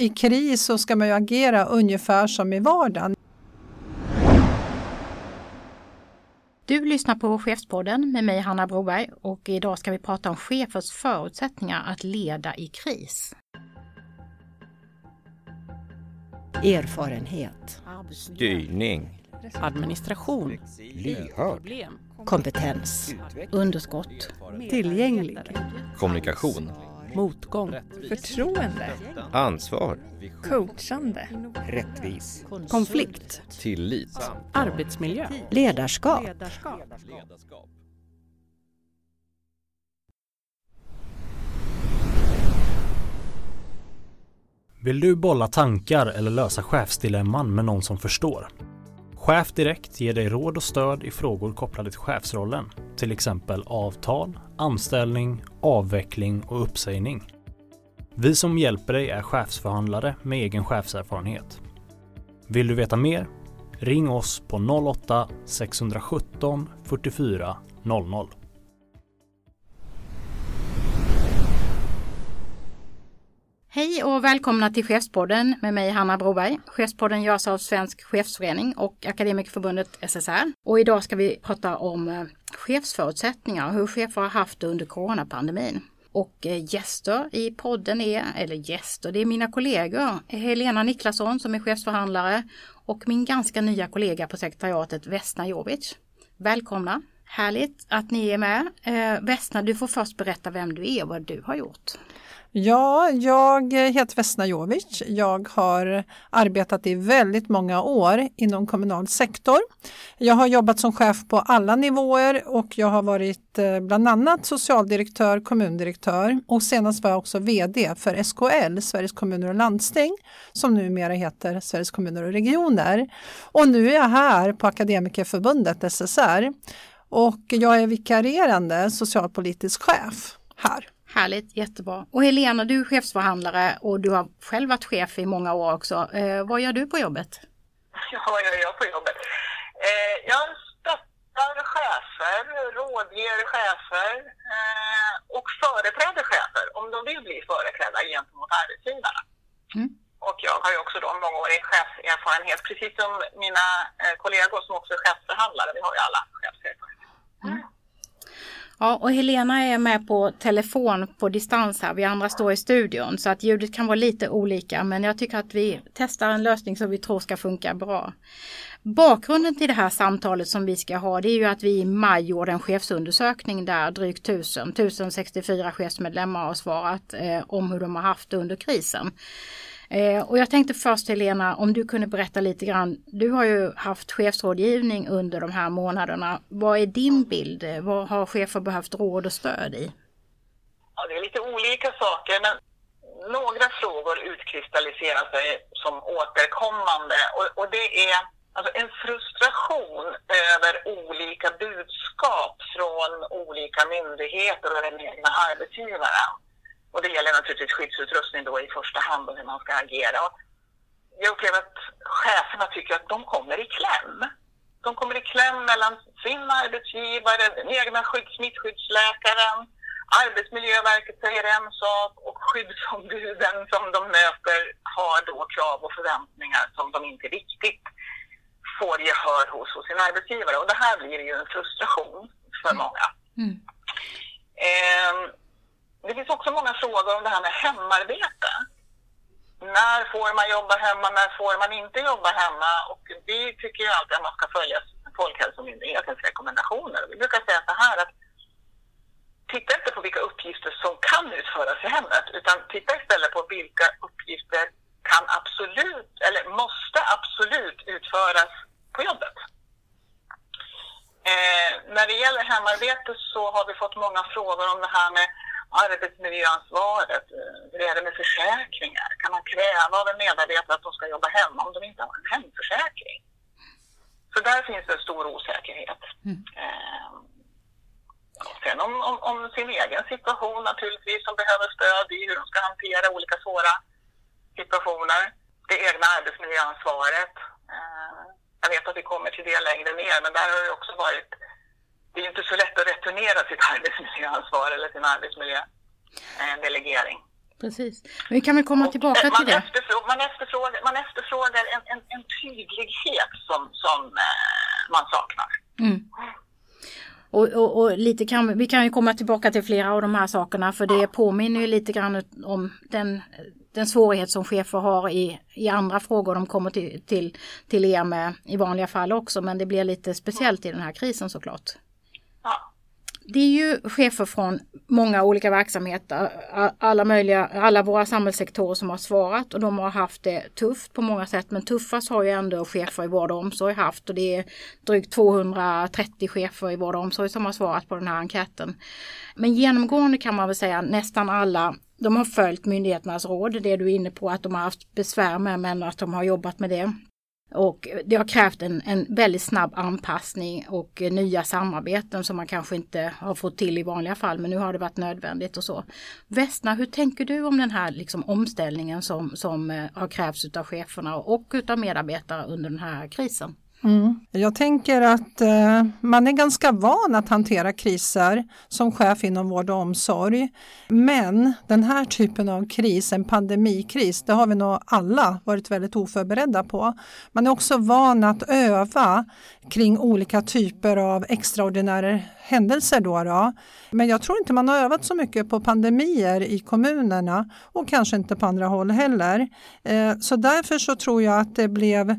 i kris så ska man ju agera ungefär som i vardagen. Du lyssnar på Chefspodden med mig Hanna Broberg och idag ska vi prata om chefers förutsättningar att leda i kris. Erfarenhet. Styrning. Administration. Lyhörd. Kompetens. Underskott. Tillgänglig. Kommunikation. Motgång. Förtroende. Ansvar. Coachande. Rättvis. Konflikt. Tillit. Arbetsmiljö. Ledarskap. Vill du bolla tankar eller lösa chefsdilemman med någon som förstår? Chef Direkt ger dig råd och stöd i frågor kopplade till chefsrollen, till exempel avtal, anställning, avveckling och uppsägning. Vi som hjälper dig är chefsförhandlare med egen chefserfarenhet. Vill du veta mer? Ring oss på 08-617 44 00. Hej och välkomna till Chefspodden med mig Hanna Broberg. Chefspodden görs av Svensk Chefsförening och Akademikerförbundet SSR. Och idag ska vi prata om eh, chefsförutsättningar och hur chefer har haft det under coronapandemin. Och eh, gäster i podden är, eller gäster, det är mina kollegor Helena Niklasson som är chefsförhandlare och min ganska nya kollega på sekretariatet Vesna Jovic. Välkomna! Härligt att ni är med. Eh, Vesna, du får först berätta vem du är och vad du har gjort. Ja, jag heter Vesna Jovic. Jag har arbetat i väldigt många år inom kommunal sektor. Jag har jobbat som chef på alla nivåer och jag har varit eh, bland annat socialdirektör, kommundirektör och senast var jag också VD för SKL, Sveriges kommuner och landsting, som numera heter Sveriges kommuner och regioner. Och nu är jag här på Akademikerförbundet SSR och jag är vikarierande socialpolitisk chef här. Härligt, jättebra. Och Helena, du är chefsförhandlare och du har själv varit chef i många år också. Eh, vad gör du på jobbet? Ja, vad gör jag på jobbet? Eh, jag stöttar chefer, rådger chefer eh, och företräder chefer om de vill bli företrädda gentemot arbetsgivarna. Mm. Och jag har ju också då mångårig chefserfarenhet, precis som mina eh, kollegor som också är chefsförhandlare. Vi har ju alla chefserfarenhet. Mm. Ja, och Helena är med på telefon på distans här. Vi andra står i studion så att ljudet kan vara lite olika men jag tycker att vi testar en lösning som vi tror ska funka bra. Bakgrunden till det här samtalet som vi ska ha det är ju att vi i maj gjorde en chefsundersökning där drygt 1000, 1064 chefsmedlemmar har svarat eh, om hur de har haft det under krisen. Eh, och jag tänkte först Helena, om du kunde berätta lite grann. Du har ju haft chefsrådgivning under de här månaderna. Vad är din bild? Vad har chefer behövt råd och stöd i? Ja, det är lite olika saker, men några frågor utkristalliserar sig som återkommande och, och det är alltså en frustration över olika budskap från olika myndigheter och den egna arbetsgivaren. Och det gäller naturligtvis skyddsutrustning då i första hand och hur man ska agera. Jag upplever att cheferna tycker att de kommer i kläm. De kommer i kläm mellan sin arbetsgivare, den egna smittskyddsläkaren, Arbetsmiljöverket säger en sak och skyddsombuden som de möter har då krav och förväntningar som de inte riktigt får gehör hos, hos sin arbetsgivare. Och det här blir ju en frustration för många. Mm. Eh, det finns också många frågor om det här med hemarbete. När får man jobba hemma, när får man inte jobba hemma? Och vi tycker ju alltid att man ska följa Folkhälsomyndighetens rekommendationer. Vi brukar säga så här att titta inte på vilka uppgifter som kan utföras i hemmet, utan titta istället på vilka uppgifter kan absolut, eller måste absolut utföras på jobbet. Eh, när det gäller hemarbete så har vi fått många frågor om det här med arbetsmiljöansvaret, eh, hur är det med försäkringar? Kan man kräva av en medarbetare att de ska jobba hemma om de inte har en hemförsäkring? Så där finns det en stor osäkerhet. Mm. Eh, sen om, om, om, sin egen situation naturligtvis, som behöver stöd i hur de ska hantera olika svåra situationer. Det egna arbetsmiljöansvaret. Eh, jag vet att vi kommer till det längre ner, men där har det också varit det är inte så lätt att returnera sitt arbetsmiljöansvar eller sin arbetsmiljö. En delegering. Precis. Men vi kan väl komma Och, tillbaka eh, till man det. Efterfrågar, man efterfrågar, man efterfrågar en, en, en tydlighet som, som eh, man saknar. Mm. Och, och, och lite kan, vi kan ju komma tillbaka till flera av de här sakerna för det påminner ju lite grann om den, den svårighet som chefer har i, i andra frågor de kommer till, till, till er med i vanliga fall också men det blir lite speciellt i den här krisen såklart. Det är ju chefer från många olika verksamheter, alla möjliga, alla våra samhällssektorer som har svarat och de har haft det tufft på många sätt. Men tuffast har ju ändå chefer i vård och omsorg haft och det är drygt 230 chefer i vård och omsorg som har svarat på den här enkäten. Men genomgående kan man väl säga nästan alla de har följt myndigheternas råd, det du är inne på att de har haft besvär med men att de har jobbat med det. Och det har krävt en, en väldigt snabb anpassning och nya samarbeten som man kanske inte har fått till i vanliga fall men nu har det varit nödvändigt och så. Vesna, hur tänker du om den här liksom, omställningen som, som eh, har krävts utav cheferna och utav medarbetare under den här krisen? Mm. Jag tänker att eh, man är ganska van att hantera kriser som chef inom vård och omsorg. Men den här typen av kris, en pandemikris, det har vi nog alla varit väldigt oförberedda på. Man är också van att öva kring olika typer av extraordinära händelser. Då, då. Men jag tror inte man har övat så mycket på pandemier i kommunerna och kanske inte på andra håll heller. Eh, så därför så tror jag att det blev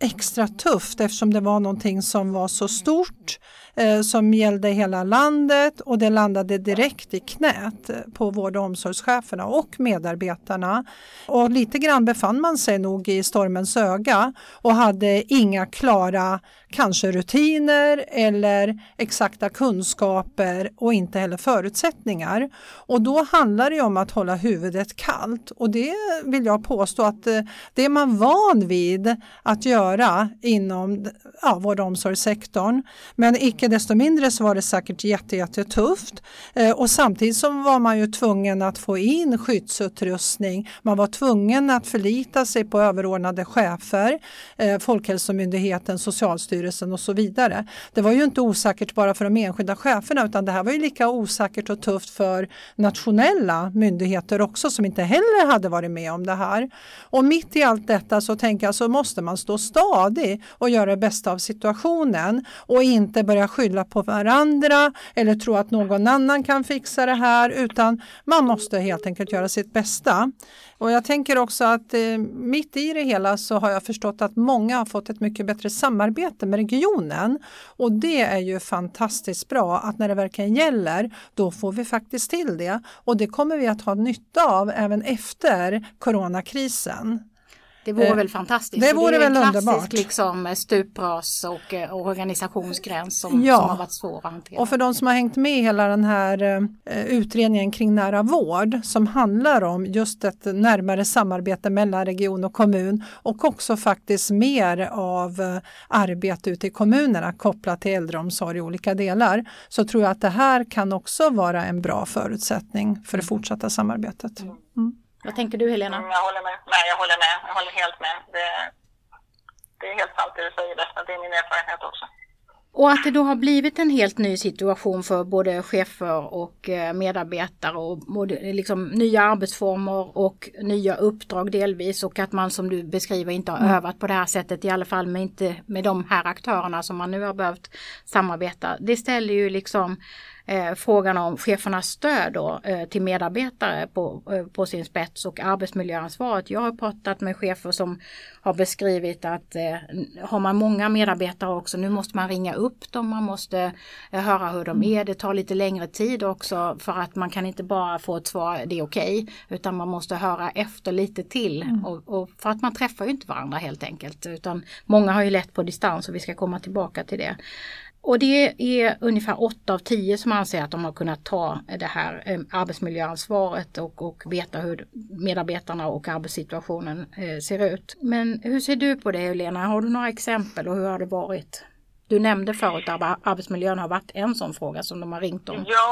extra tufft eftersom det var någonting som var så stort eh, som gällde hela landet och det landade direkt i knät eh, på vård och omsorgscheferna och medarbetarna. Och lite grann befann man sig nog i stormens öga och hade inga klara kanske rutiner eller exakta kunskaper och inte heller förutsättningar. Och då handlar det om att hålla huvudet kallt och det vill jag påstå att eh, det är man van vid att göra inom ja, vård och omsorgssektorn. Men icke desto mindre så var det säkert jättetufft eh, och samtidigt så var man ju tvungen att få in skyddsutrustning. Man var tvungen att förlita sig på överordnade chefer, eh, Folkhälsomyndigheten, Socialstyrelsen och så vidare. Det var ju inte osäkert bara för de enskilda cheferna utan det här var ju lika osäkert och tufft för nationella myndigheter också som inte heller hade varit med om det här. Och mitt i allt detta så tänker jag så måste man stå stadig och göra det bästa av situationen och inte börja skylla på varandra eller tro att någon annan kan fixa det här utan man måste helt enkelt göra sitt bästa. Och jag tänker också att eh, mitt i det hela så har jag förstått att många har fått ett mycket bättre samarbete med regionen och det är ju fantastiskt bra att när det verkligen gäller då får vi faktiskt till det och det kommer vi att ha nytta av även efter coronakrisen. Det vore Eh, väl fantastiskt. det vore är en väl klassisk underbart. liksom stupras och eh, organisationsgräns som, Ja. som har varit svår att hantera. Och för de som har hängt med i hela den här eh, utredningen kring nära vård som handlar om just ett närmare samarbete mellan region och kommun och också faktiskt mer av eh, arbete ute i kommunerna kopplat till äldreomsorg i olika delar så tror jag att det här kan också vara en bra förutsättning för det fortsatta samarbetet. Mm. Vad tänker du Helena? Mm, jag håller med. Nej, jag håller med. Jag håller helt med. Det, det är helt sant det du säger. Det är min erfarenhet också. Och att det då har blivit en helt ny situation för både chefer och eh, medarbetare och både, liksom, nya arbetsformer och nya uppdrag delvis och att man som du beskriver inte har övat på det här sättet i alla fall med, inte, med de här aktörerna som man nu har behövt samarbeta. Det ställer ju liksom eh, frågan om chefernas stöd då, eh, till medarbetare på, eh, på sin spets och arbetsmiljöansvaret. Jag har pratat med chefer som har beskrivit att eh, har man många medarbetare också, nu måste man ringa upp dem, man måste eh, höra hur de är, det tar lite längre tid också för att man kan inte bara få ett svar, det är okej, utan man måste höra efter lite till och, och för att man träffar ju inte varandra helt enkelt, utan många har ju lätt på distans och vi ska komma tillbaka till det. Och det är ungefär 8 av 10 som anser att de har kunnat ta det här eh, arbetsmiljöansvaret och, och veta hur medarbetarna och arbetssituationen eh, ser ut. Men hur ser du på det Helena? Har du några exempel och hur har det varit? Du nämnde förut att arbetsmiljön har varit en sån fråga som de har ringt om. Ja,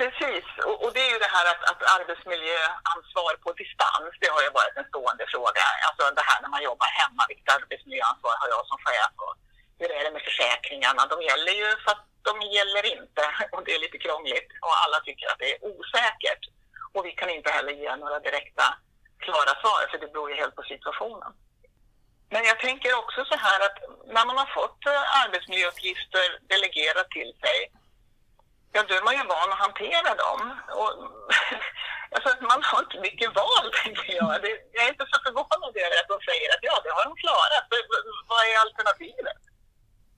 precis. Och, och det är ju det här att, att arbetsmiljöansvar på distans, det har ju varit en stående fråga. Alltså det här när man jobbar hemma, vilket arbetsmiljöansvar har jag som chef? Och hur är det med försäkringarna? De gäller ju fast de gäller inte och det är lite krångligt och alla tycker att det är osäkert. Och vi kan inte heller ge några direkta klara svar för det beror ju helt på situationen. Men jag tänker också så här att när man har fått eh, arbetsmiljöuppgifter delegerat till sig, ja då är man ju van att hantera dem. Och, alltså, man har inte mycket val, tänker jag. Det, jag är inte så förvånad över att de säger att ja, det har de klarat. Vad är alternativet?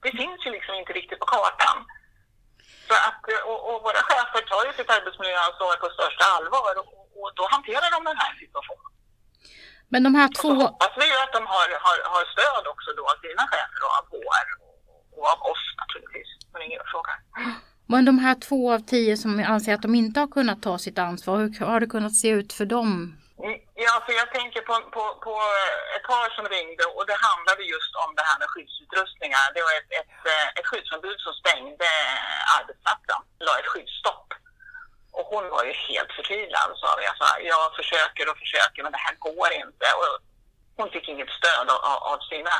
Det finns ju liksom inte riktigt på kartan. Så att, och, och våra chefer tar ju sitt arbetsmiljöansvar på största allvar och, och då hanterar de den här situationen. Men de här två... Och så hoppas vi ju att de har, har, har stöd också då av sina chefer och av HR och, och av oss naturligtvis. Men ingen fråga. Men de här två av tio som anser att de inte har kunnat ta sitt ansvar, hur har det kunnat se ut för dem? Mm, ja, för jag tänker på, på, på ett par som ringde och det handlade just om det här med skyddsutrustningar. Det var ett, ett, eh, ett skyddsombud som stängde eh, arbetsplatsen, la ett skyddsstopp. Och hon var ju helt förtvivlad och sa jag sa, jag försöker och försöker men det här går inte. Och hon fick inget stöd av, av sina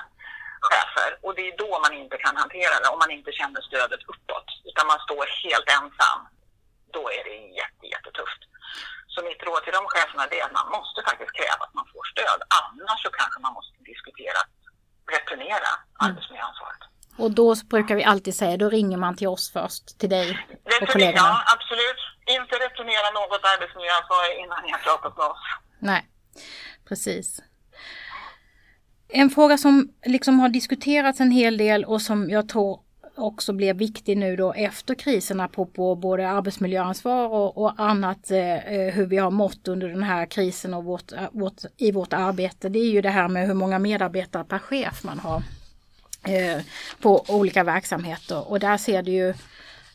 chefer och det är då man inte kan hantera det om man inte känner stödet uppåt utan man står helt ensam. Då är det jätte, jättetufft. Så mitt råd till de cheferna är att man måste faktiskt kräva att man får stöd. Annars så kanske man måste diskutera att returnera arbetsmiljöansvaret. Och då brukar vi alltid säga, då ringer man till oss först, till dig och kollegorna. ja, absolut. Inte returnera något arbetsmiljöansvar innan ni har pratat med oss. Nej, precis. En fråga som liksom har diskuterats en hel del och som jag tror också blir viktig nu då efter krisen apropå både arbetsmiljöansvar och, och annat eh, eh hur vi har mått under den här krisen och vårt, eh, vårt, i vårt arbete. Det är ju det här med hur många medarbetare per chef man har eh, på olika verksamheter och där ser det ju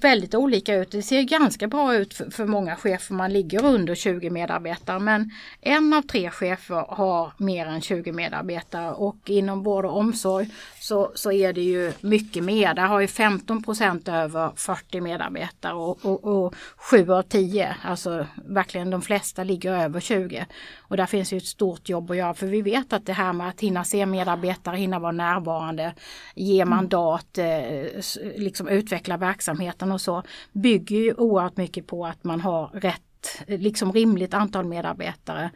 väldigt olika ut. Det ser ganska bra ut för, för många chefer. Man ligger under 20 medarbetare men en av tre chefer har mer än 20 medarbetare och inom vård och omsorg så, så är det ju mycket mer. Där har ju 15 procent över 40 medarbetare och, och, och 7 av 10, alltså verkligen de flesta ligger över 20. Och där finns ju ett stort jobb att göra för vi vet att det här med att hinna se medarbetare, hinna vara närvarande, ge mandat, eh, liksom utveckla verksamheten och så bygger ju oerhört mycket på att man har rätt, liksom rimligt antal medarbetare.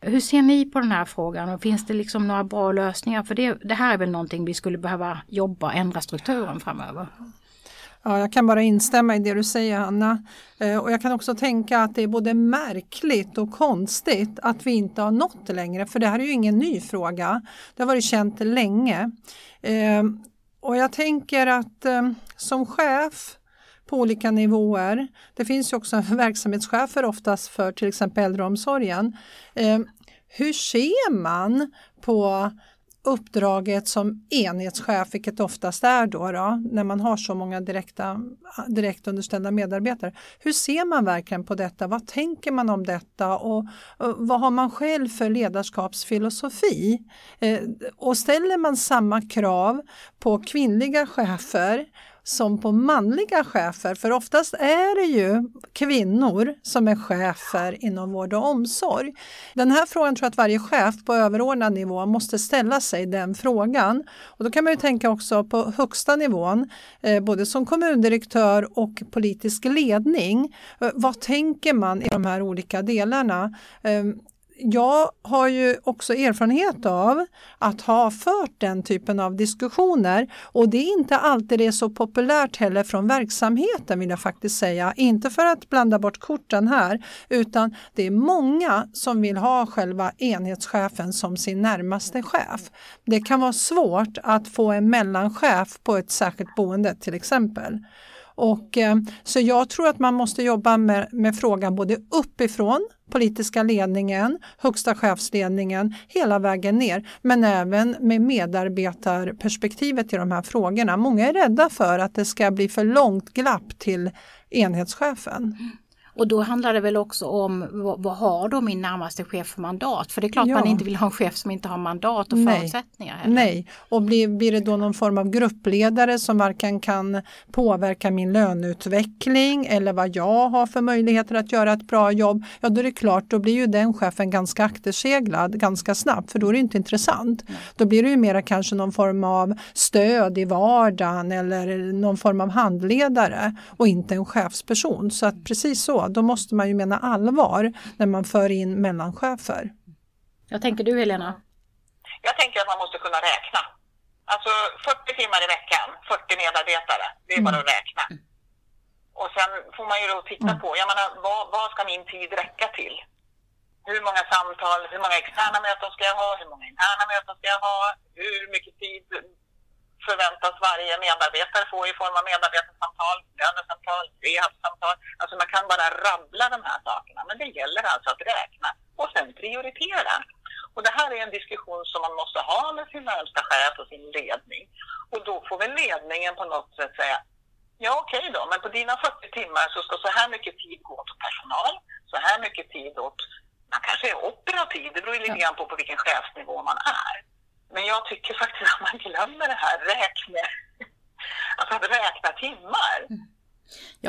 Hur ser ni på den här frågan och finns det liksom några bra lösningar? För det, det här är väl någonting vi skulle behöva jobba, ändra strukturen framöver. Ja, jag kan bara instämma i det du säger Hanna. Eh, och jag kan också tänka att det är både märkligt och konstigt att vi inte har nått det längre. För det här är ju ingen ny fråga. Det har varit känt länge. Eh, och jag tänker att eh, som chef på olika nivåer. Det finns ju också verksamhetschefer oftast för till exempel äldreomsorgen. Hur ser man på uppdraget som enhetschef, vilket oftast är då, då när man har så många direkta, direkt underställda medarbetare. Hur ser man verkligen på detta? Vad tänker man om detta och, och vad har man själv för ledarskapsfilosofi? Eh, och ställer man samma krav på kvinnliga chefer som på manliga chefer, för oftast är det ju kvinnor som är chefer inom vård och omsorg. Den här frågan tror jag att varje chef på överordnad nivå måste ställa sig den frågan. Och då kan man ju tänka också på högsta nivån, eh, både som kommundirektör och politisk ledning. Eh, vad tänker man i de här olika delarna? Eh, jag har ju också erfarenhet av att ha fört den typen av diskussioner och det är inte alltid det är så populärt heller från verksamheten vill jag faktiskt säga. Inte för att blanda bort korten här utan det är många som vill ha själva enhetschefen som sin närmaste chef. Det kan vara svårt att få en mellanchef på ett särskilt boende till exempel. Och, eh, så jag tror att man måste jobba med, med frågan både uppifrån politiska ledningen, högsta chefsledningen, hela vägen ner, men även med medarbetarperspektivet i de här frågorna. Många är rädda för att det ska bli för långt glapp till enhetschefen. Och då handlar det väl också om vad, vad har då min närmaste chef för mandat? För det är klart Ja. man inte vill ha en chef som inte har mandat och Nej. förutsättningar. Heller. Nej, och blir, blir det då någon form av gruppledare som varken kan påverka min löneutveckling eller vad jag har för möjligheter att göra ett bra jobb, ja då är det klart, då blir ju den chefen ganska akterseglad ganska snabbt för då är det inte intressant. Då blir det ju mera kanske någon form av stöd i vardagen eller någon form av handledare och inte en chefsperson. Så att precis så, då måste man ju mena allvar när man för in mellanchefer. Jag tänker du Helena? Jag tänker att man måste kunna räkna. Alltså 40 timmar i veckan, 40 medarbetare, det är bara att räkna. Och sen får man ju då titta på, jag menar, vad, vad ska min tid räcka till? Hur många samtal, hur många externa möten ska jag ha? Hur många interna möten ska jag ha? Hur mycket tid förväntas varje medarbetare få i form av medarbetarsamtal, lönesamtal, rehabsamtal? Alltså man kan bara rabbla de här sakerna, men det gäller alltså att räkna och sen prioritera. Och det här är en diskussion som man måste ha med sin närmsta chef och sin ledning. Och då får väl ledningen på något sätt säga, ja okej då, men på dina 40 timmar så ska så här mycket tid gå åt personal, så här mycket tid åt, man kanske är operativ, det beror ju lite grann på på vilken chefsnivå man är. Men jag tycker faktiskt att man glömmer det här räkne, alltså att räkna timmar.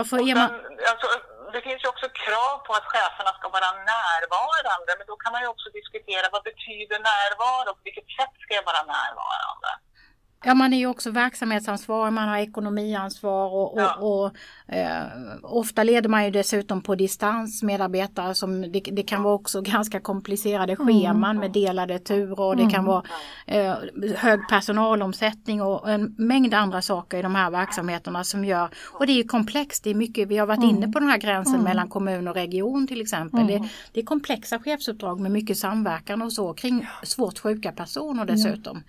Får Och ge sen, alltså, det finns ju också krav på att cheferna ska vara närvarande, men då kan man ju också diskutera vad betyder närvaro? På vilket sätt ska jag vara närvarande? Ja, man är ju också verksamhetsansvarig, man har ekonomiansvar och, och, Ja. och eh, ofta leder man ju dessutom på distans medarbetare som det, det kan vara också ganska komplicerade scheman med delade turer och det kan vara eh, hög personalomsättning och en mängd andra saker i de här verksamheterna som gör och det är komplext, det är mycket, vi har varit inne på den här gränsen mellan kommun och region till exempel. Det, det är komplexa chefsuppdrag med mycket samverkan och så kring svårt sjuka personer dessutom.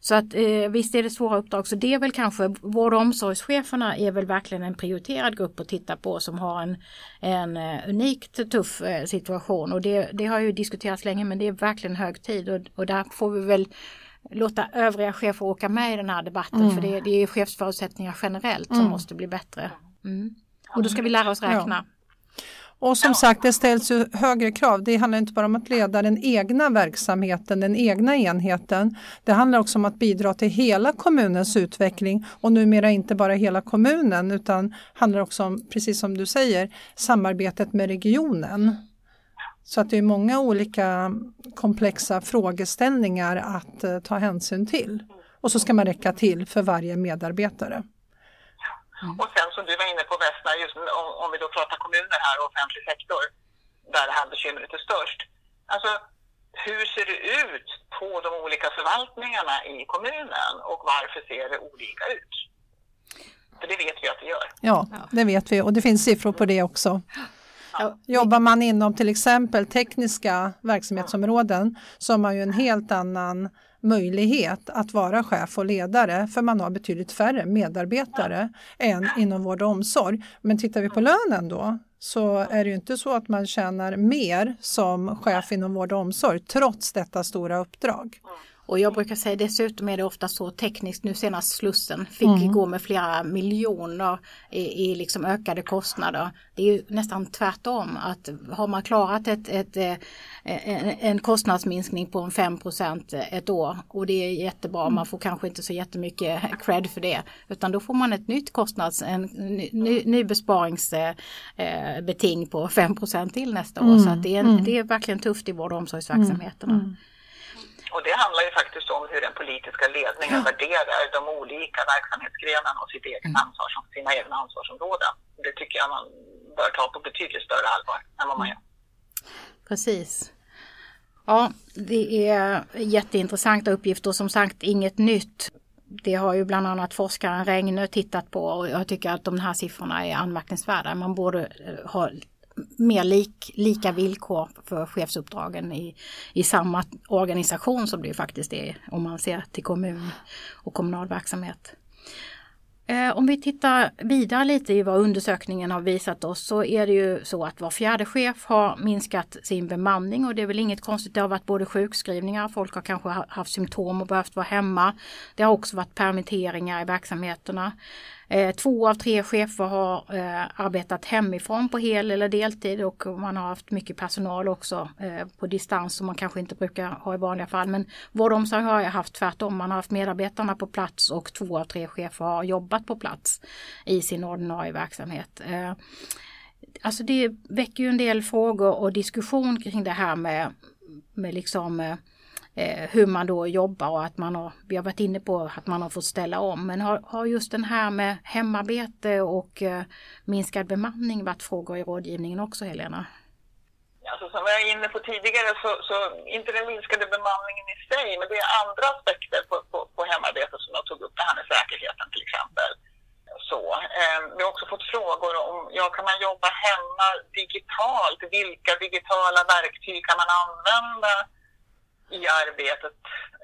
Så att eh, visst är det svåra uppdrag. Så det är väl kanske vård och omsorgscheferna är väl verkligen en prioriterad grupp att titta på som har en, en eh, unikt tuff eh, situation. Och det, det har ju diskuterats länge men det är verkligen hög tid. Och, och där får vi väl låta övriga chefer åka med i den här debatten för det, det är chefsförutsättningar generellt som måste bli bättre. Mm. Och då ska vi lära oss räkna. Och som sagt, det ställs ju högre krav. Det handlar inte bara om att leda den egna verksamheten, den egna enheten. Det handlar också om att bidra till hela kommunens utveckling och numera inte bara hela kommunen utan handlar också om, precis som du säger, samarbetet med regionen. Så att det är många olika komplexa frågeställningar att eh, ta hänsyn till. Och så ska man räcka till för varje medarbetare. Och sen som du var inne på Västna, just om, om vi då pratar kommuner här och offentlig sektor, där det här bekymret är störst. Alltså, hur ser det ut på de olika förvaltningarna i kommunen och varför ser det olika ut? För det vet vi att det gör. Ja, det vet vi och det finns siffror på det också. Jobbar man inom till exempel tekniska verksamhetsområden så har man ju en helt annan möjlighet att vara chef och ledare för man har betydligt färre medarbetare än inom vård och omsorg. Men tittar vi på lönen då så är det ju inte så att man tjänar mer som chef inom vård och omsorg trots detta stora uppdrag. Och jag brukar säga dessutom är det ofta så tekniskt, nu senast Slussen fick gå med flera miljoner i, i liksom ökade kostnader. Det är ju nästan tvärtom att har man klarat ett, ett, eh, en, kostnadsminskning på en 5% ett år och det är jättebra, man får kanske inte så jättemycket cred för det utan då får man ett nytt kostnads, en ny, ny, besparingsbeting på 5% till nästa år. Så att det, är, en- det är verkligen tufft i vård och omsorgsverksamheterna. Och det handlar ju faktiskt om hur den politiska ledningen värderar de olika verksamhetsgrenarna och sitt eget ansvar, sina egna ansvarsområden. Det tycker jag man bör ta på betydligt större allvar än vad man gör. Precis. Ja, det är jätteintressanta uppgifter och som sagt inget nytt. Det har ju bland annat forskaren Regnö tittat på och jag tycker att de här siffrorna är anmärkningsvärda. Man borde eh, ha mer lik, lika villkor för chefsuppdragen i, i samma organisation som det ju faktiskt är om man ser till kommun och kommunal verksamhet. Eh, om vi tittar vidare lite i vad undersökningen har visat oss så är det ju så att var fjärde chef har minskat sin bemanning och det är väl inget konstigt. Det har varit både sjukskrivningar, folk har kanske haft symptom och behövt vara hemma. Det har också varit permitteringar i verksamheterna. Eh, Två av tre chefer har eh, arbetat hemifrån på hel eller deltid och man har haft mycket personal också eh, på distans som man kanske inte brukar ha i vanliga fall. Men vård och omsorg har jag haft tvärtom. Man har haft medarbetarna på plats och två av tre chefer har jobbat på plats i sin ordinarie verksamhet. Eh, alltså det väcker ju en del frågor och diskussion kring det här med, med liksom eh, eh, hur man då jobbar och att man har, vi har varit inne på att man har fått ställa om. Men har, har just den här med hemarbete och eh, minskad bemanning varit frågor i rådgivningen också Helena? Alltså, som jag var inne på tidigare, så, så inte den minskade bemanningen i sig, men det är andra aspekter på, på, på hemarbete som jag tog upp, det här med säkerheten till exempel. Så, eh, vi har också fått frågor om, ja, kan man jobba hemma digitalt? Vilka digitala verktyg kan man använda i arbetet?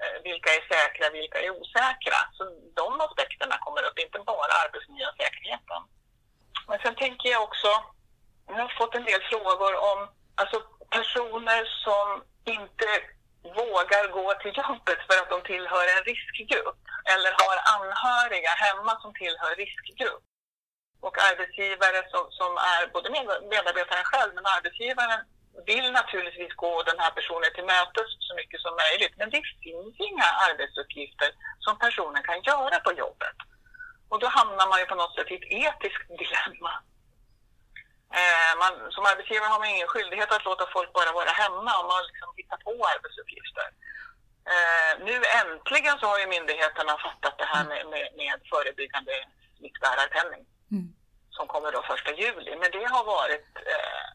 Eh, vilka är säkra, vilka är osäkra? Så de aspekterna kommer upp, inte bara arbetsmiljön och säkerheten. Men sen tänker jag också, jag har fått en del frågor om alltså personer som inte vågar gå till jobbet för att de tillhör en riskgrupp eller har anhöriga hemma som tillhör riskgrupp. Och arbetsgivare som, som är både medarbetaren själv men arbetsgivaren vill naturligtvis gå den här personen till mötes så mycket som möjligt. Men det finns inga arbetsuppgifter som personen kan göra på jobbet. Och då hamnar man ju på något sätt i ett etiskt dilemma. Eh, man, som arbetsgivare har man ingen skyldighet att låta folk bara vara hemma om man liksom hittar på arbetsuppgifter. Eh, nu äntligen så har ju myndigheterna fattat det här med, med, med förebyggande smittbärarpenning mm. som kommer då första juli. Men det har varit, eh,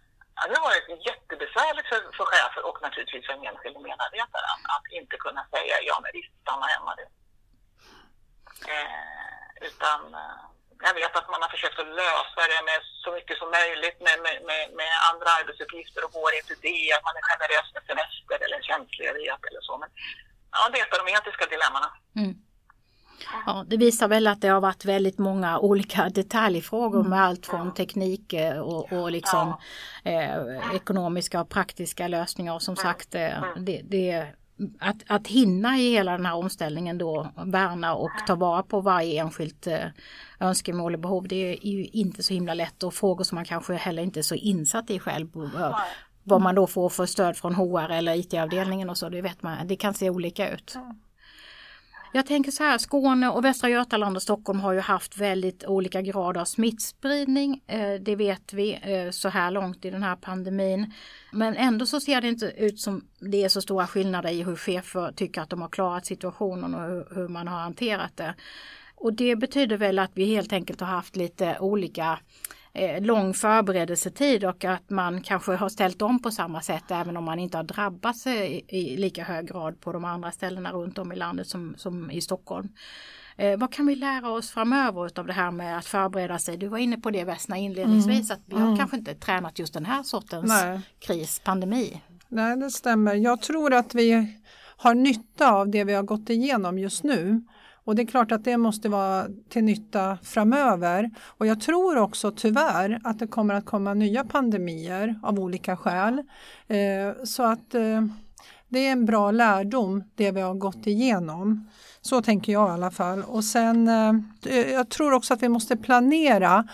det har varit jättebesvärligt för, för chefer och naturligtvis för en enskild medarbetare att inte kunna säga ja men visst, stanna hemma du. Eh, utan eh, jag vet att man har försökt att lösa det med så mycket som möjligt med, med, med, med andra arbetsuppgifter och går inte det, att man är generös med semester eller tjänstledighet eller så. Men ja, det är ett av de etiska dilemmana. Mm. Ja, det visar väl att det har varit väldigt många olika detaljfrågor med allt från teknik eh, och, och liksom eh, ekonomiska och praktiska lösningar och som mm. sagt eh, mm. det, det att, att hinna i hela den här omställningen då värna och ta vara på varje enskilt eh, önskemål och behov. Det är ju inte så himla lätt och frågor som man kanske heller inte är så insatt i själv. Vad man då får för stöd från HR eller IT-avdelningen och så, det vet man, det kan se olika ut. Jag tänker så här, Skåne och Västra Götaland och Stockholm har ju haft väldigt olika grad av smittspridning. Eh, det vet vi eh, så här långt i den här pandemin. Men ändå så ser det inte ut som det är så stora skillnader i hur chefer tycker att de har klarat situationen och hur man har hanterat det. Och det betyder väl att vi helt enkelt har haft lite olika eh, lång förberedelsetid och att man kanske har ställt om på samma sätt även om man inte har drabbats i, i lika hög grad på de andra ställena runt om i landet som, som i Stockholm. Eh, vad kan vi lära oss framöver av det här med att förbereda sig? Du var inne på det Vesna inledningsvis mm. att vi har mm. kanske inte tränat just den här sortens Nej. kris, pandemi. Nej, det stämmer. Jag tror att vi har nytta av det vi har gått igenom just nu. Och det är klart att det måste vara till nytta framöver. Och jag tror också tyvärr att det kommer att komma nya pandemier av olika skäl. Eh, så att eh, det är en bra lärdom det vi har gått igenom. Så tänker jag i alla fall. Och sen, eh, jag tror också att vi måste planera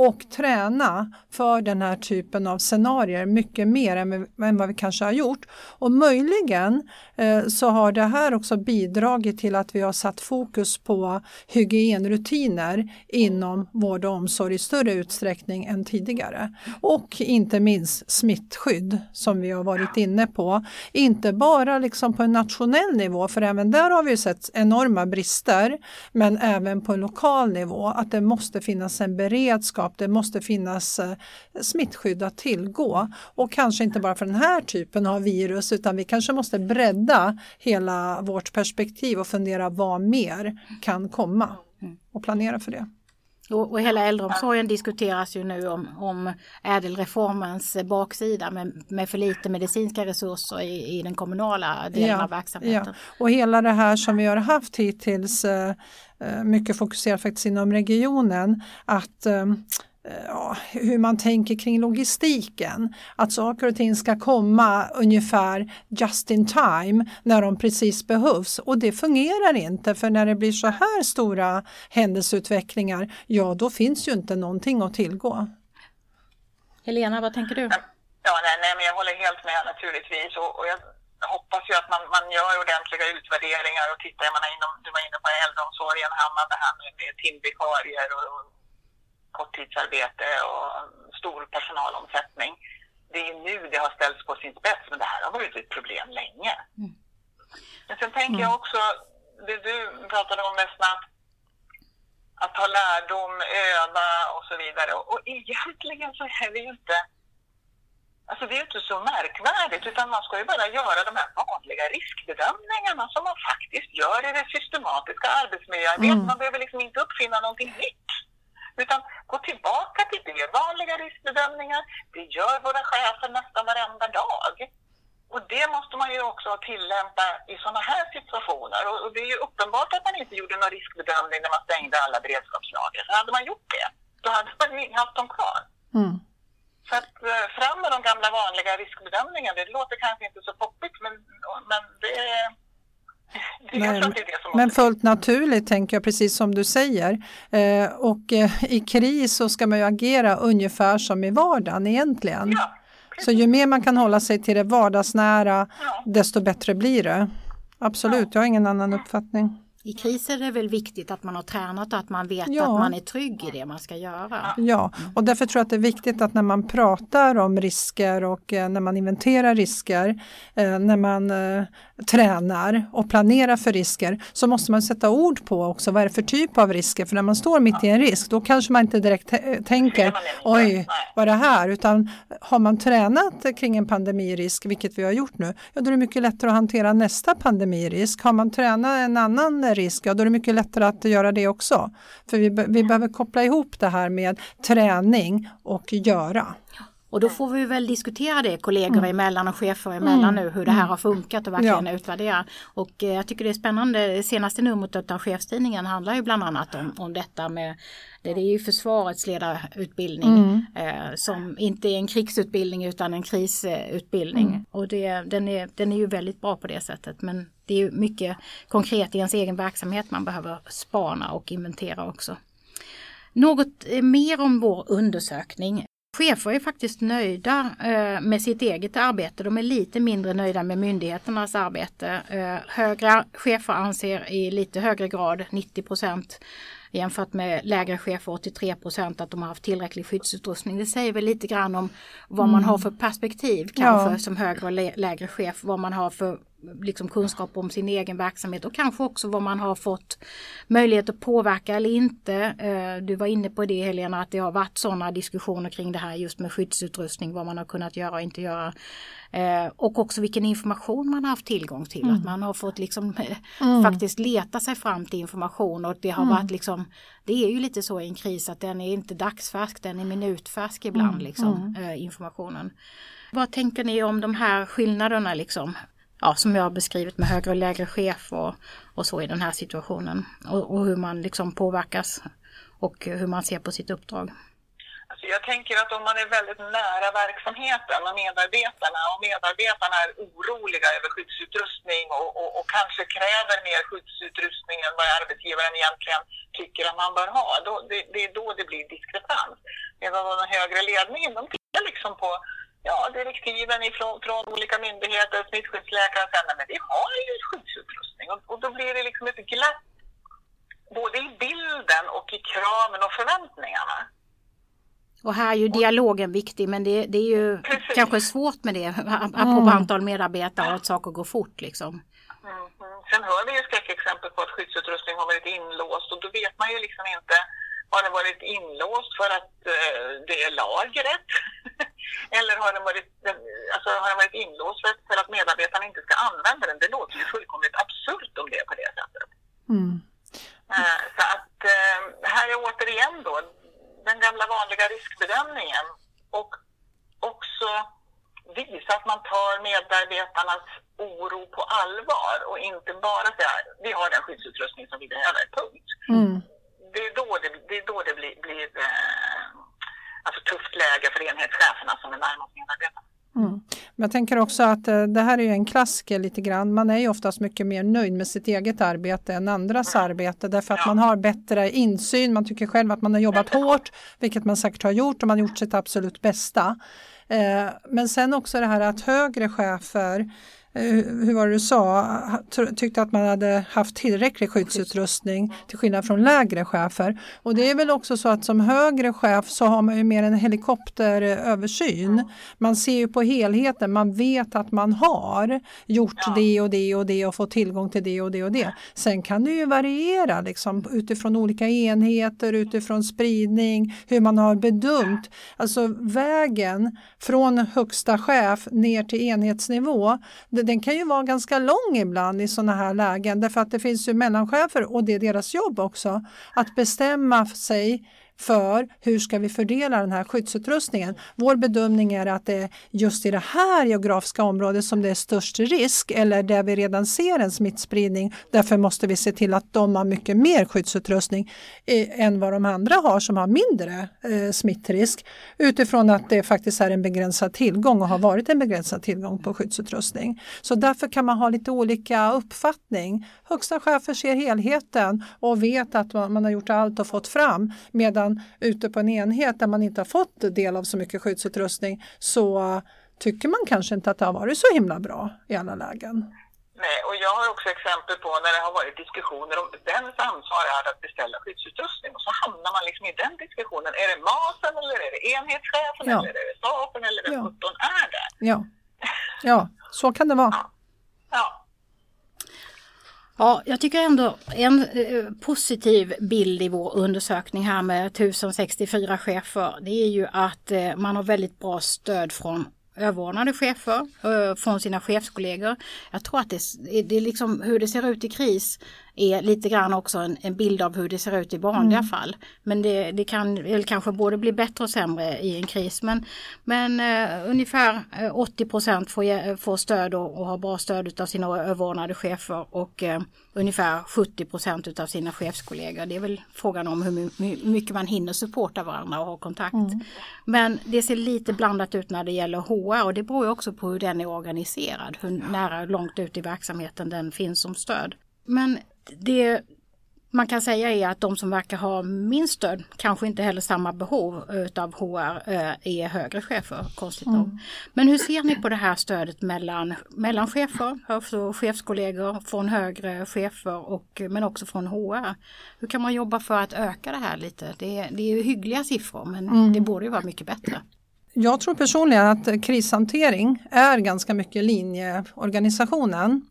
och träna för den här typen av scenarier mycket mer än, än vad vi kanske har gjort. Och möjligen eh, så har det här också bidragit till att vi har satt fokus på hygienrutiner inom vård och omsorg i större utsträckning än tidigare. Och inte minst smittskydd som vi har varit inne på. Inte bara liksom på en nationell nivå för även där har vi sett enorma brister men även på lokal nivå att det måste finnas en beredskap beredskap. Det måste finnas eh, smittskydd att tillgå och kanske inte bara för den här typen av virus utan vi kanske måste bredda hela vårt perspektiv och fundera vad mer kan komma och planera för det. Och, och hela äldreomsorgen diskuteras ju nu om, om ädelreformens baksida med, med för lite medicinska resurser i, i den kommunala delen ja, av verksamheten. Ja. Och hela det här som vi har haft hittills, eh mycket fokuserat faktiskt inom regionen, att eh, ja, hur man tänker kring logistiken. Att saker och ting ska komma ungefär just in time när de precis behövs och det fungerar inte för när det blir så här stora händelseutvecklingar, ja då finns ju inte någonting att tillgå. Helena, vad tänker du? Ja, nej, nej men jag håller helt med naturligtvis och, och jag hoppas ju att man, man gör ordentliga utvärderingar och tittar, jag menar, inom, du var inne på äldreomsorgen, Hanna, det här med, med timvikarier och, och korttidsarbete och stor personalomsättning. Det är nu det har ställts på sin spets, men det här har varit ett problem länge. Mm. Men sen tänker jag också, det du pratade om Vesna, att, att ta lärdom, öva och så vidare. Och, och egentligen så är det ju inte Alltså det är inte så märkvärdigt utan man ska ju bara göra de här vanliga riskbedömningarna som man faktiskt gör i det systematiska arbetsmiljöarbetet. Mm. Man behöver liksom inte uppfinna någonting nytt. Utan gå tillbaka till det, vanliga riskbedömningar. Det gör våra chefer nästan varenda dag. Och det måste man ju också tillämpa i sådana här situationer. Och det är ju uppenbart att man inte gjorde någon riskbedömning när man stängde alla beredskapslager. Så hade man gjort det, då hade man ju haft dem kvar. Mm. Så att eh, fram med de gamla vanliga riskbedömningarna, det låter kanske inte så poppigt men, men det är... Som Men fullt naturligt tänker jag precis som du säger. Eh, och eh, i kris så ska man ju agera ungefär som i vardagen egentligen. Ja, Så ju mer man kan hålla sig till det vardagsnära Ja. desto bättre blir det. Absolut, jag har ingen annan uppfattning. I kriser är det väl viktigt att man har tränat och att man vet Ja. att man är trygg i det man ska göra. Ja, och därför tror jag att det är viktigt att när man pratar om risker och eh, när man inventerar risker, eh, när man eh, tränar och planerar för risker så måste man sätta ord på också vad är det för typ av risker. För när man står mitt i en risk då kanske man inte direkt tä- tänker oj, vad är det här? Utan har man tränat kring en pandemirisk, vilket vi har gjort nu, ja då är det mycket lättare att hantera nästa pandemirisk. Har man tränat en annan risk, ja då är det mycket lättare att göra det också. För vi, vi behöver koppla ihop det här med träning och göra. Och då får vi väl diskutera det kollegor emellan och chefer emellan nu hur det här har funkat och verkligen Ja. utvärdera. Och eh, jag tycker det är spännande, senaste numret av chefstidningen handlar ju bland annat om, om detta med det är ju försvarets ledarutbildning eh, som inte är en krigsutbildning utan en krisutbildning. Och det, den, är, den är ju väldigt bra på det sättet men det är ju mycket konkret i ens egen verksamhet man behöver spana och inventera också. Något eh, mer om vår undersökning. Chefer är faktiskt nöjda eh, med sitt eget arbete. De är lite mindre nöjda med myndigheternas arbete. Eh, högre chefer anser i lite högre grad, 90 procent jämfört med lägre chefer 83 procent att de har haft tillräcklig skyddsutrustning. Det säger väl lite grann om vad man har för perspektiv kanske Ja. som högre och lä- lägre chef. Vad man har för liksom, kunskap om sin egen verksamhet och kanske också vad man har fått möjlighet att påverka eller inte. Eh, Du var inne på det Helena att det har varit sådana diskussioner kring det här just med skyddsutrustning, vad man har kunnat göra och inte göra. Eh, Och också vilken information man har haft tillgång till. Att man har fått liksom eh, faktiskt leta sig fram till information och det har varit liksom Det är ju lite så i en kris att den är inte dagsfärsk, den är minutfärsk ibland liksom eh, informationen. Vad tänker ni om de här skillnaderna liksom? Ja, som jag har beskrivit med högre och lägre chef och, och så i den här situationen. Och, och hur man liksom påverkas och hur man ser på sitt uppdrag. Alltså jag tänker att om man är väldigt nära verksamheten och medarbetarna och medarbetarna är oroliga över skyddsutrustning och, och, och kanske kräver mer skyddsutrustning än vad arbetsgivaren egentligen tycker att man bör ha, då, det, det är då det blir diskrepans. Medan den högre ledningen, de tittar liksom på ja, direktiven ifrån, från olika myndigheter, smittskyddsläkare och sen, "Nej, men vi har ju skyddsutrustning och, och då blir det liksom ett glapp både i bilden och i kraven och förväntningarna. Och här är ju dialogen viktig men det, det är ju Precis. kanske svårt med det apropå antal medarbetare och att saker går fort liksom. Mm. Sen hör vi ju skräckexempel på att skyddsutrustning har varit inlåst och då vet man ju liksom inte har det varit inlåst för att eh, det är lagret? Eller har det varit, alltså, har det varit inlåst för att, för att medarbetarna inte ska använda den? Det låter ju fullkomligt absurt om det är på det sättet. Mm. Eh, Så att eh, här är återigen då den gamla vanliga riskbedömningen och också visa att man tar medarbetarnas oro på allvar och inte bara säga vi har den skyddsutrustning som vi behöver, punkt. Mm. Det är då det, det, är då det blir, blir eh, alltså tufft läge för enhetscheferna som är närmast medarbetarna. Mm. Men jag tänker också att eh, det här är ju en klassiker lite grann. Man är ju oftast mycket mer nöjd med sitt eget arbete än andras arbete därför att Ja. man har bättre insyn. Man tycker själv att man har jobbat hårt, vilket man säkert har gjort och man har gjort sitt absolut bästa. Eh, Men sen också det här att högre chefer hur var det du sa, tyckte att man hade haft tillräcklig skyddsutrustning till skillnad från lägre chefer. Och det är väl också så att som högre chef så har man ju mer en helikopteröversyn. Man ser ju på helheten, man vet att man har gjort det och det och det och fått tillgång till det och det och det. Sen kan det ju variera liksom, utifrån olika enheter, utifrån spridning, hur man har bedömt. Alltså vägen från högsta chef ner till enhetsnivå, den kan ju vara ganska lång ibland i sådana här lägen. Därför att det finns ju mellanchefer och det är deras jobb också att bestämma sig för hur ska vi fördela den här skyddsutrustningen. Vår bedömning är att det är just i det här geografiska området som det är störst risk eller där vi redan ser en smittspridning. Därför måste vi se till att de har mycket mer skyddsutrustning eh, än vad de andra har som har mindre eh, smittrisk utifrån att det faktiskt är en begränsad tillgång och har varit en begränsad tillgång på skyddsutrustning. Så därför kan man ha lite olika uppfattning. Högsta chefer ser helheten och vet att man, man har gjort allt och fått fram medan ute på en enhet där man inte har fått del av så mycket skyddsutrustning så tycker man kanske inte att det har varit så himla bra i alla lägen. Nej, och jag har också exempel på när det har varit diskussioner om vems ansvar är det att beställa skyddsutrustning och så hamnar man liksom i den diskussionen. Är det MASen eller är det enhetschefen Ja. eller är det staten eller vem Ja. är det? Ja, ja så kan det vara. Ja. Ja, Ja, jag tycker ändå en eh, positiv bild i vår undersökning här med 1064 chefer, det är ju att eh, man har väldigt bra stöd från överordnade chefer, eh, från sina chefskollegor. Jag tror att det, det är liksom hur det ser ut i kris är lite grann också en, en bild av hur det ser ut i vanliga fall. Men det, det kan väl kanske både bli bättre och sämre i en kris. Men, men eh, ungefär eh, 80 procent får, får stöd och, och har bra stöd av sina överordnade chefer och eh, ungefär 70 procent utav sina chefskollegor. Det är väl frågan om hur my- my- mycket man hinner supporta varandra och ha kontakt. Men det ser lite blandat ut när det gäller HR och det beror också på hur den är organiserad, hur nära långt ut i verksamheten den finns som stöd. Men det man kan säga är att de som verkar ha minst stöd kanske inte heller samma behov utav HR eh, är högre chefer, konstigt nog. Men hur ser ni på det här stödet mellan, mellan chefer, alltså chefskollegor, från högre chefer och, men också från HR? Hur kan man jobba för att öka det här lite? Det är, det är ju hyggliga siffror men det borde ju vara mycket bättre. Jag tror personligen att krishantering är ganska mycket linjeorganisationen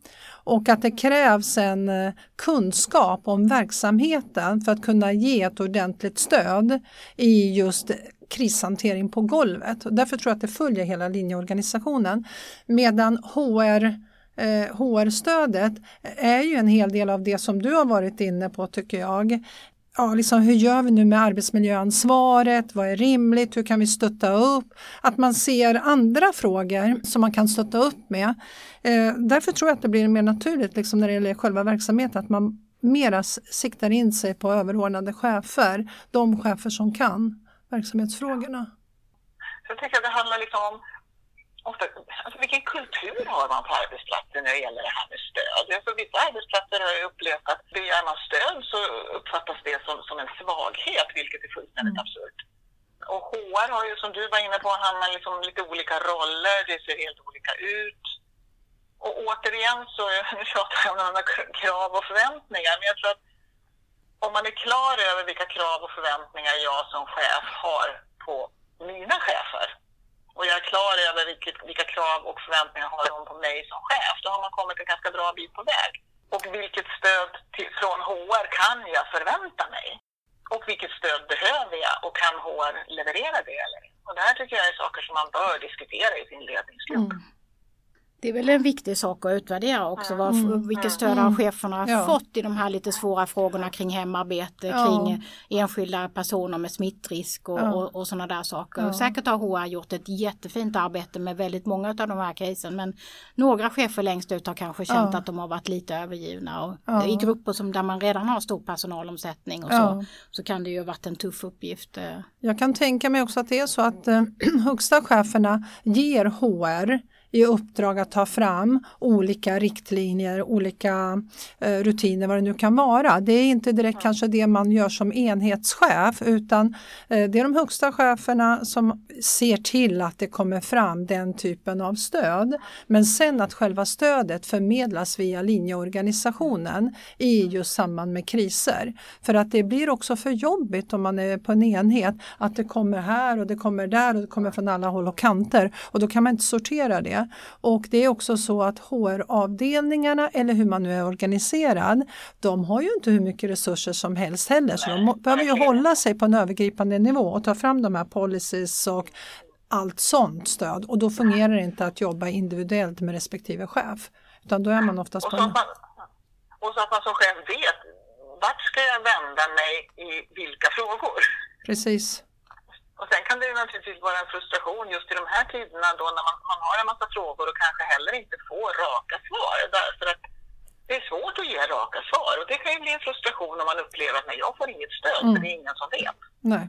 och att det krävs en eh, kunskap om verksamheten för att kunna ge ett ordentligt stöd i just krishantering på golvet. Därför tror jag att det följer hela linjeorganisationen. Medan HR HR-stödet eh, är ju en hel del av det som du har varit inne på tycker jag. Ja, liksom, hur gör vi nu med arbetsmiljöansvaret? Vad är rimligt? Hur kan vi stötta upp? Att man ser andra frågor som man kan stötta upp med. Eh, därför tror jag att det blir mer naturligt liksom, när det gäller själva verksamheten att man mera siktar in sig på överordnade chefer, de chefer som kan verksamhetsfrågorna. Så jag tycker att det handlar liksom om ofta, alltså vilken kultur har man på arbetsplatsen när det gäller det här med stöd? Alltså, vissa arbetsplatser har jag upplevt att begär man stöd så uppfattas det som, som en svaghet, vilket är fullständigt absurt. Och HR har ju, som du var inne på, han har liksom lite olika roller, det ser helt olika ut. Och återigen så, nu tjatar jag om de krav och förväntningar, men jag tror att om man är klar över vilka krav och förväntningar jag som chef har på mina chefer och jag är klar över vilket, vilka krav och förväntningar har de på mig som chef, då har man kommit en ganska bra bit på väg. Och vilket stöd till, från HR kan jag förvänta mig? Och vilket stöd behöver jag och kan HR leverera det? Eller? Och det här tycker jag är saker som man bör diskutera i sin ledningsgrupp. Mm. Det är väl en viktig sak att utvärdera också. Vad, Vilket stöd har cheferna Ja. fått i de här lite svåra frågorna kring hemarbete, Ja. kring enskilda personer med smittrisk och, Ja. och, och sådana där saker. Ja. Och säkert har HR gjort ett jättefint arbete med väldigt många av de här casen men några chefer längst ut har kanske känt Ja. att de har varit lite övergivna. Och Ja. I grupper som där man redan har stor personalomsättning och Ja. så, så kan det ju ha varit en tuff uppgift. eh. Jag kan tänka mig också att det är så att eh, högsta cheferna ger HR i uppdrag att ta fram olika riktlinjer, olika eh, rutiner, vad det nu kan vara. Det är inte direkt kanske det man gör som enhetschef utan eh, det är de högsta cheferna som ser till att det kommer fram den typen av stöd. Men sen att själva stödet förmedlas via linjeorganisationen i just samband med kriser. För att det blir också för jobbigt om man är på en enhet att det kommer här och det kommer där och det kommer från alla håll och kanter och då kan man inte sortera det. Och det är också så att HR-avdelningarna eller hur man nu är organiserad, de har ju inte hur mycket resurser som helst heller så de behöver ju hålla sig på en övergripande nivå och ta fram de här policies och allt sånt stöd och då fungerar det inte att jobba individuellt med respektive chef utan då är man oftast Och på så, en... att man, och så att man som chef vet vart ska jag vända mig i vilka frågor. Precis. Och sen kan det ju naturligtvis vara en frustration just i de här tiderna då när man, man har en massa frågor och kanske heller inte får raka svar. Därför att det är svårt att ge raka svar och det kan ju bli en frustration om man upplever att nej, jag får inget stöd för det är ingen som vet. Nej.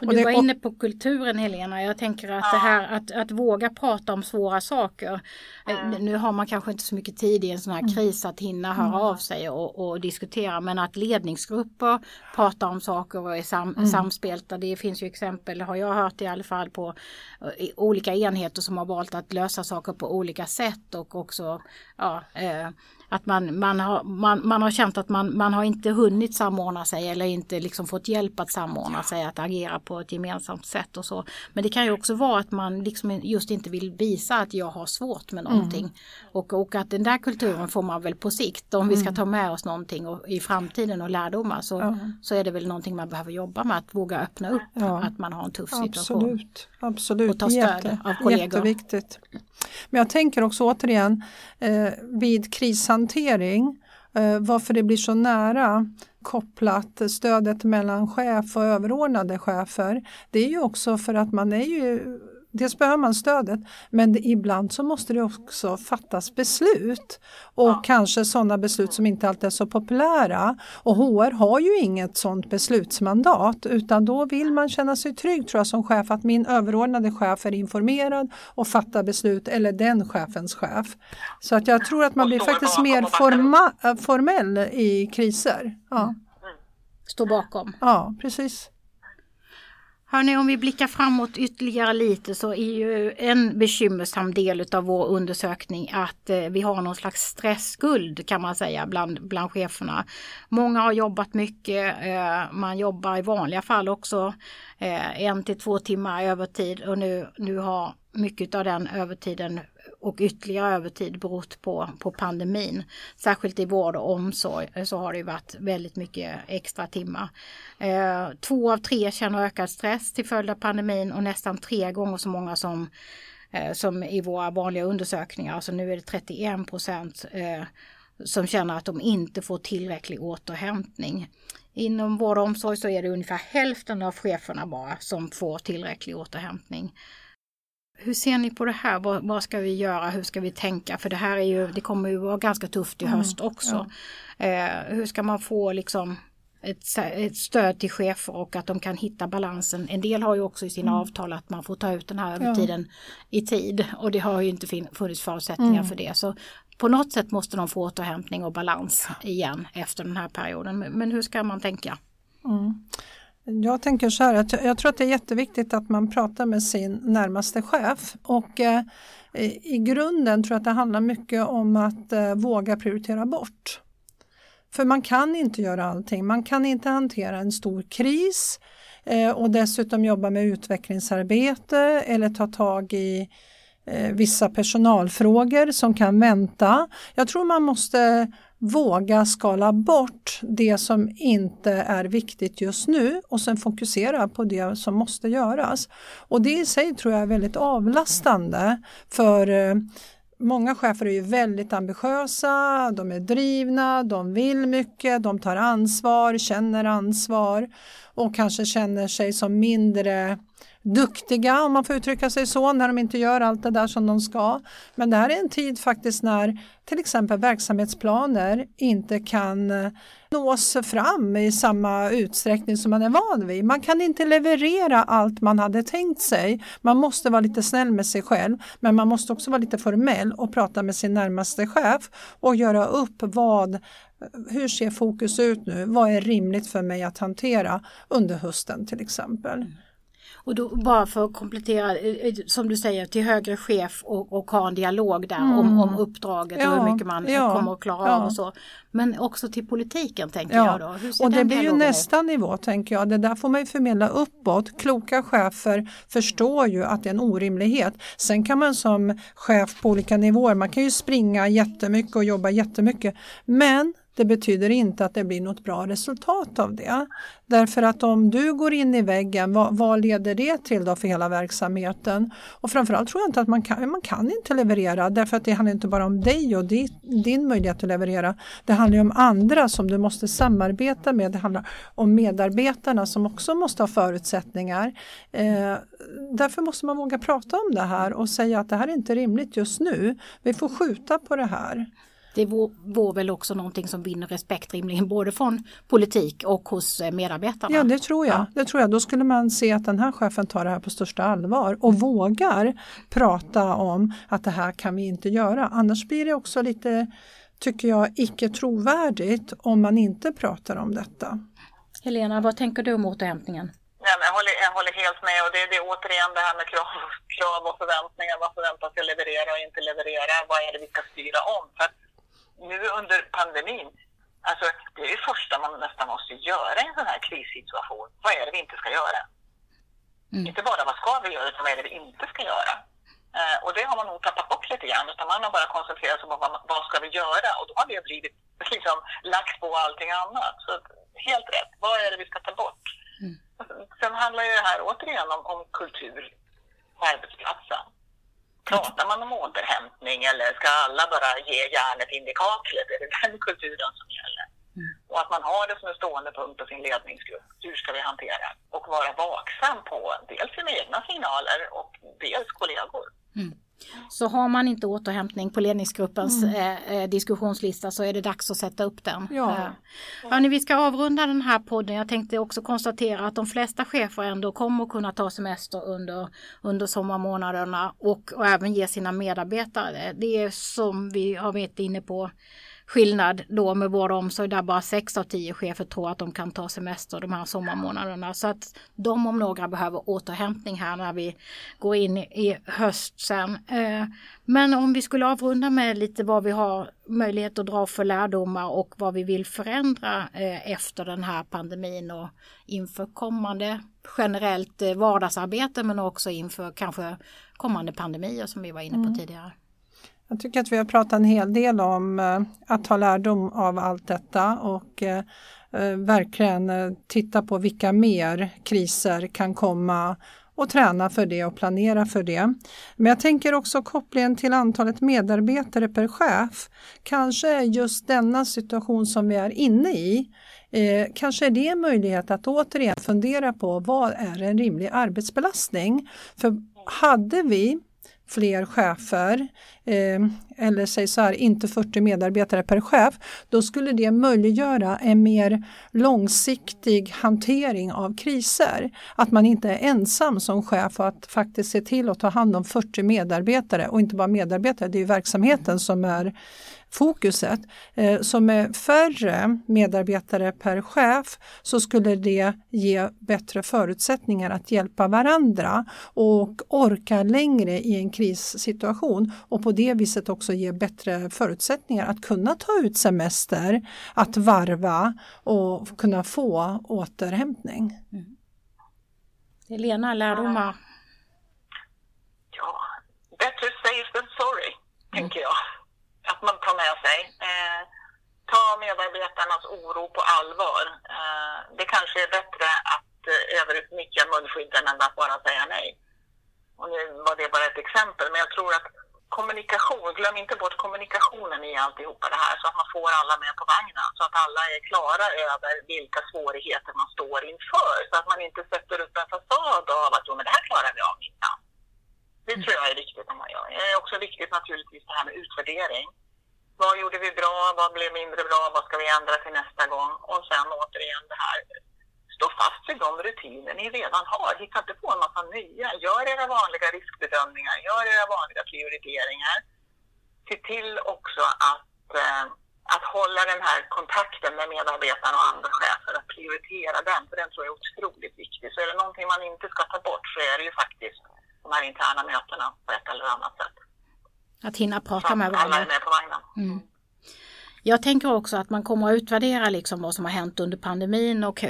Och du det- var inne på kulturen Helena. Jag tänker att det här att, att våga prata om svåra saker. Eh, Nu har man kanske inte så mycket tid i en sån här kris att hinna höra av sig och, och diskutera. Men att ledningsgrupper pratar om saker och är sam, samspelta. Det finns ju exempel, har jag hört i alla fall, på eh, i olika enheter som har valt att lösa saker på olika sätt och också ja, eh, att man, man, har, man, man har känt att man, man har inte hunnit samordna sig eller inte liksom fått hjälp att samordna sig, att agera på ett gemensamt sätt och så. Men det kan ju också vara att man liksom just inte vill visa att jag har svårt med någonting. Och, och att den där kulturen får man väl på sikt, om vi ska ta med oss någonting och, i framtiden och lärdomar så, så är det väl någonting man behöver jobba med, att våga öppna upp Ja. att man har en tuff situation. Absolut, absolut. Och ta stöd av kollegor. Jätteviktigt. Men jag tänker också återigen eh, vid krishantering hantering, eh, varför det blir så nära kopplat stödet mellan chef och överordnade chefer. Det är ju också för att man är ju Dels behöver man stödet men det, ibland så måste det också fattas beslut och kanske sådana beslut som inte alltid är så populära. Och HR har ju inget sådant beslutsmandat utan då vill man känna sig trygg tror jag som chef att min överordnade chef är informerad och fattar beslut eller den chefens chef. Så att jag tror att man blir faktiskt mer forma, äh, formell i kriser. Ja, Stå bakom. ja precis. Hörni, om vi blickar framåt ytterligare lite så är ju en bekymmersam del av vår undersökning att eh, vi har någon slags stressskuld kan man säga bland, bland cheferna. Många har jobbat mycket, eh, man jobbar i vanliga fall också eh, en till två timmar övertid och nu, nu har mycket av den övertiden och ytterligare övertid berott på, på pandemin. Särskilt i vård och omsorg eh, så har det ju varit väldigt mycket extra timmar. Eh, två av tre känner ökad stress till följd av pandemin och nästan tre gånger så många som, eh, som i våra vanliga undersökningar. Alltså nu är det 31 procent eh, som känner att de inte får tillräcklig återhämtning. Inom vård och omsorg så är det ungefär hälften av cheferna bara som får tillräcklig återhämtning. Hur ser ni på det här? Vad, vad ska vi göra? Hur ska vi tänka? För det här är ju, det kommer ju vara ganska tufft i höst också. Eh, hur ska man få liksom ett, ett stöd till chefer och att de kan hitta balansen. En del har ju också i sina avtal att man får ta ut den här övertiden i tid och det har ju inte funnits förutsättningar för det. Så på något sätt måste de få återhämtning och balans igen efter den här perioden. Men, men hur ska man tänka? Jag tänker så här att jag, tror att det är jätteviktigt att man pratar med sin närmaste chef och eh, i grunden tror jag att det handlar mycket om att eh, våga prioritera bort. För man kan inte göra allting. Man kan inte hantera en stor kris eh, och dessutom jobba med utvecklingsarbete eller ta tag i eh, vissa personalfrågor som kan vänta. Jag tror man måste våga skala bort det som inte är viktigt just nu och sen fokusera på det som måste göras. Och det i sig tror jag är väldigt avlastande för eh, Många chefer är ju väldigt ambitiösa, de är drivna, de vill mycket, de tar ansvar, känner ansvar och kanske känner sig som mindre duktiga om man får uttrycka sig så när de inte gör allt det där som de ska. Men det här är en tid faktiskt när till exempel verksamhetsplaner inte kan eh, nås fram i samma utsträckning som man är van vid. Man kan inte leverera allt man hade tänkt sig. Man måste vara lite snäll med sig själv men man måste också vara lite formell och prata med sin närmaste chef och göra upp vad hur ser fokus ut nu? Vad är rimligt för mig att hantera under hösten till exempel? Mm. Och då bara för att komplettera, eh, eh, som du säger, till högre chef och, och ha en dialog där Mm. om, om uppdraget Ja, och hur mycket man ja, kommer att klara ja. av och så. Men också till politiken tänker Ja, jag då. Och det blir ju dialogen ut? nästa nivå tänker jag. Det där får man ju förmedla uppåt. Kloka chefer förstår ju att det är en orimlighet. Sen kan man som chef på olika nivåer, man kan ju springa jättemycket och jobba jättemycket. Men det betyder inte att det blir något bra resultat av det. Därför att om du går in i väggen, vad, vad leder det till då för hela verksamheten? Och framförallt tror jag inte att man kan, man kan inte leverera därför att det handlar inte bara om dig och din, din möjlighet att leverera. Det handlar ju om andra som du måste samarbeta med. Det handlar om medarbetarna som också måste ha förutsättningar. Eh, därför måste man våga prata om det här och säga att det här är inte rimligt just nu. Vi får skjuta på det här. Det vore väl också någonting som vinner respekt rimligen både från politik och hos eh, medarbetarna. Ja, det tror jag. Det tror jag. Då skulle man se att den här chefen tar det här på största allvar och vågar prata om att det här kan vi inte göra. Annars blir det också lite, tycker jag, icke trovärdigt om man inte pratar om detta. Helena, vad tänker du om återhämtningen? Nej, men jag, håller, jag håller helt med och det, det är återigen det här med krav, krav och förväntningar. Vad förväntas jag leverera och inte leverera? Vad är det vi ska styra om? För nu under pandemin, alltså det är det första man nästan måste göra i en sån här krissituation. Vad är det vi inte ska göra? Mm. Inte bara vad ska vi göra, utan vad är det vi inte ska göra? Eh, och det har man nog tappat bort lite grann, utan man har bara koncentrerat sig på vad, vad ska vi göra? Och då har det blivit liksom lagt på allting annat. Så helt rätt, vad är det vi ska ta bort? Mm. Sen handlar ju det här återigen om, om kultur på arbetsplatsen. Pratar man om återhämtning eller ska alla bara ge järnet in i kaklet? Är det den kulturen som gäller? Mm. Och att man har det som en stående punkt på sin ledningsgrupp. Hur ska vi hantera? Och vara vaksam på dels sina egna signaler och dels kollegor. Så har man inte återhämtning på ledningsgruppens eh, eh, diskussionslista så är det dags att sätta upp den. Ja. Eh, hörni, vi ska avrunda den här podden. Jag tänkte också konstatera att de flesta chefer ändå kommer att kunna ta semester under, under sommarmånaderna och, och även ge sina medarbetare. Det är som vi har varit inne på skillnad då med vård och omsorg där bara 6 av 10 chefer tror att de kan ta semester de här sommarmånaderna. Så att de om några behöver återhämtning här när vi går in i höst sen. Eh, Men om vi skulle avrunda med lite vad vi har möjlighet att dra för lärdomar och vad vi vill förändra eh, efter den här pandemin och inför kommande generellt eh, vardagsarbete men också inför kanske kommande pandemier som vi var inne på tidigare. Jag tycker att vi har pratat en hel del om eh, att ta lärdom av allt detta och eh, eh, verkligen titta på vilka mer kriser kan komma och träna för det och planera för det. Men jag tänker också kopplingen till antalet medarbetare per chef. Kanske är just denna situation som vi är inne i Eh, kanske är det en möjlighet att återigen fundera på vad är en rimlig arbetsbelastning? För hade vi fler chefer eh, eller säg så här, inte 40 medarbetare per chef, då skulle det möjliggöra en mer långsiktig hantering av kriser. Att man inte är ensam som chef och att faktiskt se till att ta hand om 40 medarbetare och inte bara medarbetare, det är ju verksamheten som är fokuset. Eh, så med färre medarbetare per chef så skulle det ge bättre förutsättningar att hjälpa varandra och orka längre i en krissituation och på det viset också ge bättre förutsättningar att kunna ta ut semester, att varva och kunna få återhämtning. Helena, lärdomar? Ja, better safe than sorry, tänker jag. Att man tar med sig. Eh, ta medarbetarnas oro på allvar. Eh, det kanske är bättre att eh, överutnyttja munskydden än att bara säga nej. Och nu var det bara ett exempel, men jag tror att kommunikation, glöm inte bort kommunikationen i alltihopa det här så att man får alla med på vagnen. Så att alla är klara över vilka svårigheter man står inför. Så att man inte sätter upp en fasad av att jo, men det här klarar vi av innan. Det tror jag är viktigt när man gör. Det är också viktigt naturligtvis det här med utvärdering. Vad gjorde vi bra? Vad blev mindre bra? Vad ska vi ändra till nästa gång? Och sen återigen det här, stå fast vid de rutiner ni redan har. Hitta inte på en massa nya. Gör era vanliga riskbedömningar, gör era vanliga prioriteringar. Se till också att, eh, att hålla den här kontakten med medarbetarna och andra chefer, att prioritera den, för den tror jag är otroligt viktig. Så är det någonting man inte ska ta bort så är det ju faktiskt de här interna mötena på ett eller annat sätt. Att hinna prata med att alla är varandra. med på vagnen. Mm. Jag tänker också att man kommer att utvärdera liksom vad som har hänt under pandemin och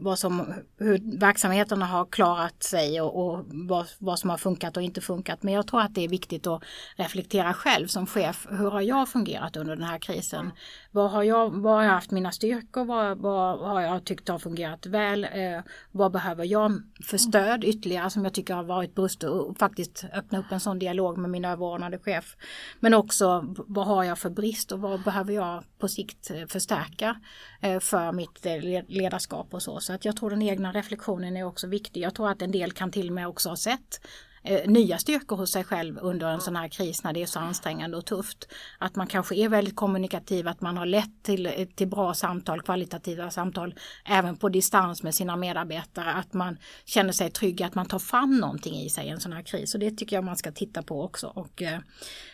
vad som, hur verksamheterna har klarat sig och, och vad, vad som har funkat och inte funkat. Men jag tror att det är viktigt att reflektera själv som chef. Hur har jag fungerat under den här krisen? Vad har jag, vad har jag haft mina styrkor? Vad, vad har jag tyckt har fungerat väl? Eh, vad behöver jag för stöd ytterligare som jag tycker har varit brustet och faktiskt öppna upp en sån dialog med min överordnade chef. Men också vad har jag för brist och vad behöver jag på sikt eh, förstärka eh, för mitt eh, ledarskap och så. Så att jag tror den egna reflektionen är också viktig. Jag tror att en del kan till och med också ha sett nya styrkor hos sig själv under en sån här kris när det är så ansträngande och tufft. Att man kanske är väldigt kommunikativ, att man har lätt till, till bra samtal, kvalitativa samtal, även på distans med sina medarbetare. Att man känner sig trygg, att man tar fram någonting i sig i en sån här kris. Och det tycker jag man ska titta på också. Och,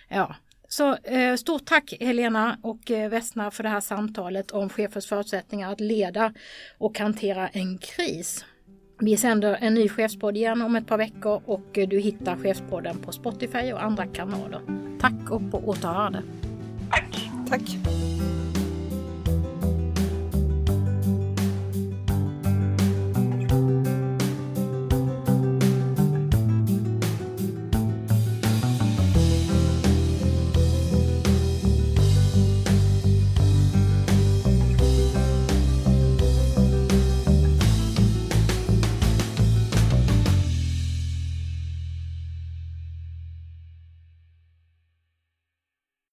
ja. Så eh, stort tack Helena och eh, Westna för det här samtalet om chefers förutsättningar att leda och hantera en kris. Vi sänder en ny chefspodd igen om ett par veckor och eh, du hittar chefspodden på Spotify och andra kanaler. Tack och på återhörande. Tack! Tack.